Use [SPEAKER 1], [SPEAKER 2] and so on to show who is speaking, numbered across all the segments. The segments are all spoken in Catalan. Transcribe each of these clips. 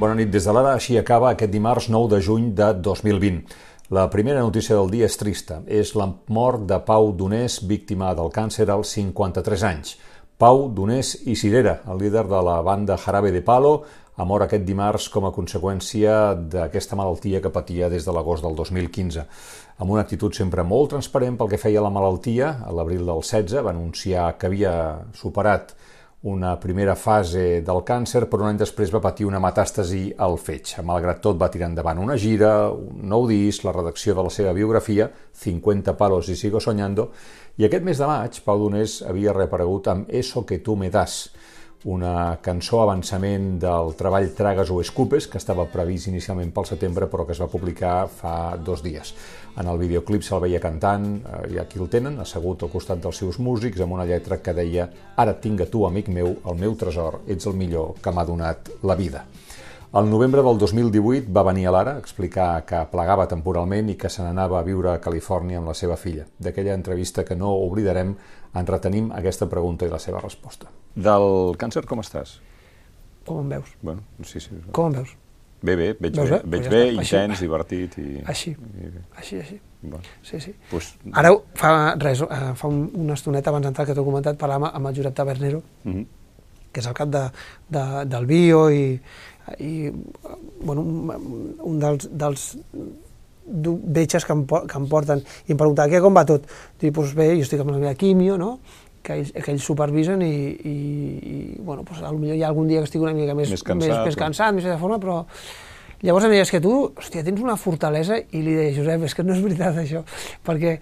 [SPEAKER 1] Bona nit des de l'ara. Així acaba aquest dimarts 9 de juny de 2020. La primera notícia del dia és trista. És la mort de Pau Donés, víctima del càncer als 53 anys. Pau Donés i Cirera, el líder de la banda Jarabe de Palo, ha mort aquest dimarts com a conseqüència d'aquesta malaltia que patia des de l'agost del 2015. Amb una actitud sempre molt transparent pel que feia la malaltia, a l'abril del 16 va anunciar que havia superat una primera fase del càncer, però un any després va patir una metàstasi al fetge. Malgrat tot, va tirar endavant una gira, un nou disc, la redacció de la seva biografia, 50 palos i sigo soñando, i aquest mes de maig, Pau Donés havia reaparegut amb Eso que tu me das, una cançó avançament del treball Tragues o Escupes, que estava previst inicialment pel setembre, però que es va publicar fa dos dies. En el videoclip se'l veia cantant, eh, i aquí el tenen, assegut al costat dels seus músics, amb una lletra que deia «Ara tinga tu, amic meu, el meu tresor, ets el millor que m'ha donat la vida». El novembre del 2018 va venir a l'Ara a explicar que plegava temporalment i que se n'anava a viure a Califòrnia amb la seva filla. D'aquella entrevista que no oblidarem, en retenim aquesta pregunta i la seva resposta. Del càncer, com estàs?
[SPEAKER 2] Com em veus?
[SPEAKER 1] Bueno, sí, sí.
[SPEAKER 2] Com em veus?
[SPEAKER 1] Bé, bé, veig
[SPEAKER 2] Veus
[SPEAKER 1] bé,
[SPEAKER 2] bé?
[SPEAKER 1] veig
[SPEAKER 2] Pues ja
[SPEAKER 1] bé,
[SPEAKER 2] està. Així.
[SPEAKER 1] intens, divertit i...
[SPEAKER 2] Així,
[SPEAKER 1] i bé.
[SPEAKER 2] així, així.
[SPEAKER 1] Bueno,
[SPEAKER 2] Sí, sí.
[SPEAKER 1] pues,
[SPEAKER 2] Ara, fa res, eh, fa un, una estoneta abans d'entrar que t'ho he comentat, parlàvem amb el Josep Tabernero,
[SPEAKER 1] mhm.
[SPEAKER 2] que és el cap de, de, del bio i, i bueno, un, un dels, dels metges que em, que em porten i em preguntava què com va tot. Dic, doncs bé, jo estic amb la meva quimio, no? Que ells, que ells supervisen i, i, i bueno, doncs, potser hi ha algun dia que estic una mica més,
[SPEAKER 1] Més cansat,
[SPEAKER 2] més, més, cansat, més de forma, però llavors em deia, és que tu, hòstia, tens una fortalesa, i li deia, Josep, és que no és veritat això, perquè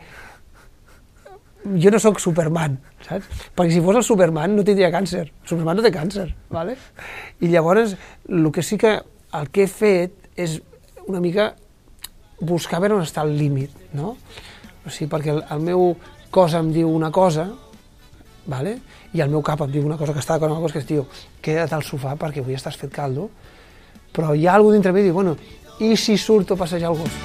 [SPEAKER 2] jo no sóc Superman, saps? Perquè si fos el Superman no tindria càncer. Superman no té càncer, ¿vale? I llavors, el que sí que el que he fet és una mica buscar veure on està el límit, no? O sigui, perquè el, el meu cos em diu una cosa, vale? i el meu cap em diu una cosa que està con una cosa que es diu queda't al sofà perquè avui estàs fet caldo, però hi ha algú dintre mi que diu, bueno, i si surto a passejar el gos?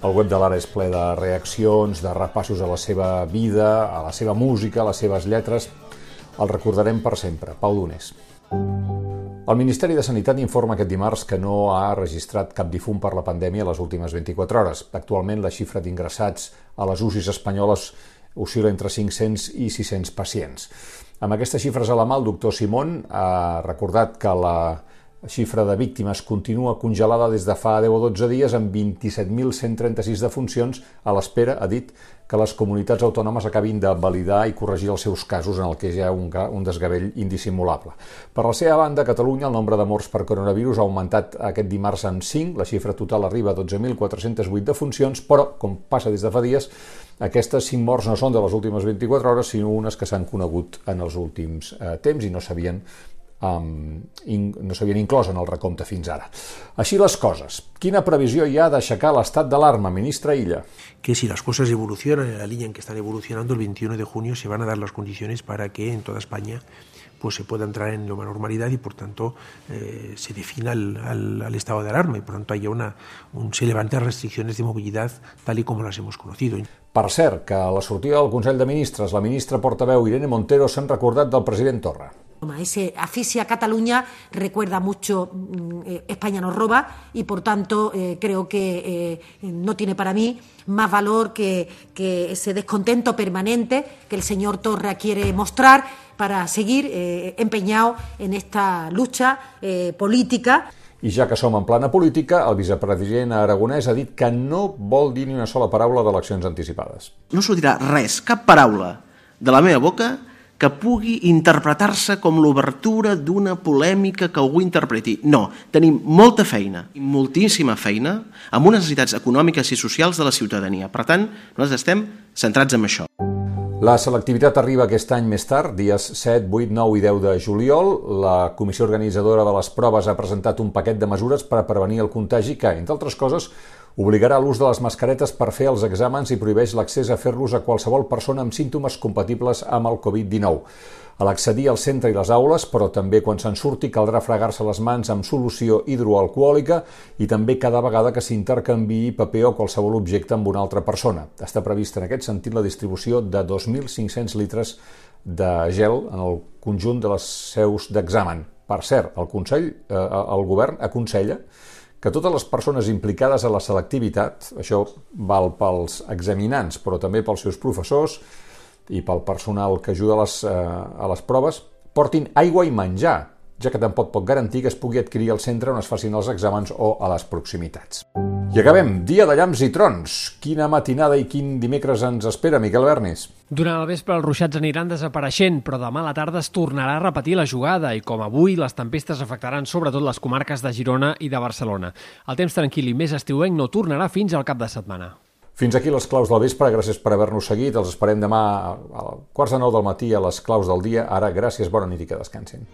[SPEAKER 1] El web de l'Ara és ple de reaccions, de repassos a la seva vida, a la seva música, a les seves lletres. El recordarem per sempre. Pau Donés. El Ministeri de Sanitat informa aquest dimarts que no ha registrat cap difunt per la pandèmia les últimes 24 hores. Actualment, la xifra d'ingressats a les UCIs espanyoles oscil·la entre 500 i 600 pacients. Amb aquestes xifres a la mà, el doctor Simón ha recordat que la xifra de víctimes continua congelada des de fa 10 o 12 dies amb 27.136 defuncions a l'espera, ha dit, que les comunitats autònomes acabin de validar i corregir els seus casos en el que hi ha un, un desgavell indissimulable. Per la seva banda, a Catalunya el nombre de morts per coronavirus ha augmentat aquest dimarts en 5, la xifra total arriba a 12.408 defuncions, però, com passa des de fa dies, aquestes 5 morts no són de les últimes 24 hores, sinó unes que s'han conegut en els últims eh, temps i no s'havien um, in, no s'havien inclòs en el recompte fins ara. Així les coses. Quina previsió hi ha d'aixecar l'estat d'alarma, ministre Illa?
[SPEAKER 3] que si las cosas evolucionan en la línea en que están evolucionando, el 21 de junio se van a dar las condiciones para que en toda España pues se pueda entrar en nueva normalidad y por tanto eh, se defina el, al, al estado de alarma y por tanto haya una, un, se levanten restricciones de movilidad tal y como las hemos conocido.
[SPEAKER 1] Per cert, que a la sortida del Consell de Ministres, la ministra portaveu Irene Montero s'han recordat del president Torra.
[SPEAKER 4] Ese asfixia Cataluña recuerda mucho mm, eh, España nos roba y por tanto eh, creo que eh, no tiene para mí más valor que, que ese descontento permanente que el señor Torra quiere mostrar para seguir eh, empeñado en esta lucha eh, política.
[SPEAKER 1] I ja que som en plana política, el vicepresident aragonès ha dit que no vol dir ni una sola paraula d'eleccions anticipades.
[SPEAKER 5] no sortirà res, cap paraula de la meva boca que pugui interpretar-se com l'obertura d'una polèmica que algú interpreti. No, tenim molta feina, moltíssima feina, amb unes necessitats econòmiques i socials de la ciutadania. Per tant, nosaltres estem centrats en això.
[SPEAKER 1] La selectivitat arriba aquest any més tard, dies 7, 8, 9 i 10 de juliol. La comissió organitzadora de les proves ha presentat un paquet de mesures per a prevenir el contagi que, entre altres coses, obligarà l'ús de les mascaretes per fer els exàmens i prohibeix l'accés a fer-los a qualsevol persona amb símptomes compatibles amb el Covid-19. A l'accedir al centre i les aules, però també quan se'n surti, caldrà fregar-se les mans amb solució hidroalcohòlica i també cada vegada que s'intercanviï paper o qualsevol objecte amb una altra persona. Està prevista en aquest sentit la distribució de 2.500 litres de gel en el conjunt de les seus d'examen. Per cert, el Consell, eh, el govern aconsella que totes les persones implicades a la selectivitat, això val pels examinants, però també pels seus professors i pel personal que ajuda a les, eh, a les proves, portin aigua i menjar, ja que tampoc pot garantir que es pugui adquirir al centre on es facin els exàmens o a les proximitats. I acabem, dia de llamps i trons. Quina matinada i quin dimecres ens espera, Miquel Bernis?
[SPEAKER 6] Durant el vespre els ruixats aniran desapareixent, però demà a la tarda es tornarà a repetir la jugada i, com avui, les tempestes afectaran sobretot les comarques de Girona i de Barcelona. El temps tranquil i més estiuenc no tornarà fins al cap de setmana.
[SPEAKER 1] Fins aquí les claus del vespre, gràcies per haver-nos seguit. Els esperem demà a quarts de nou del matí a les claus del dia. Ara, gràcies, bona nit i que descansin.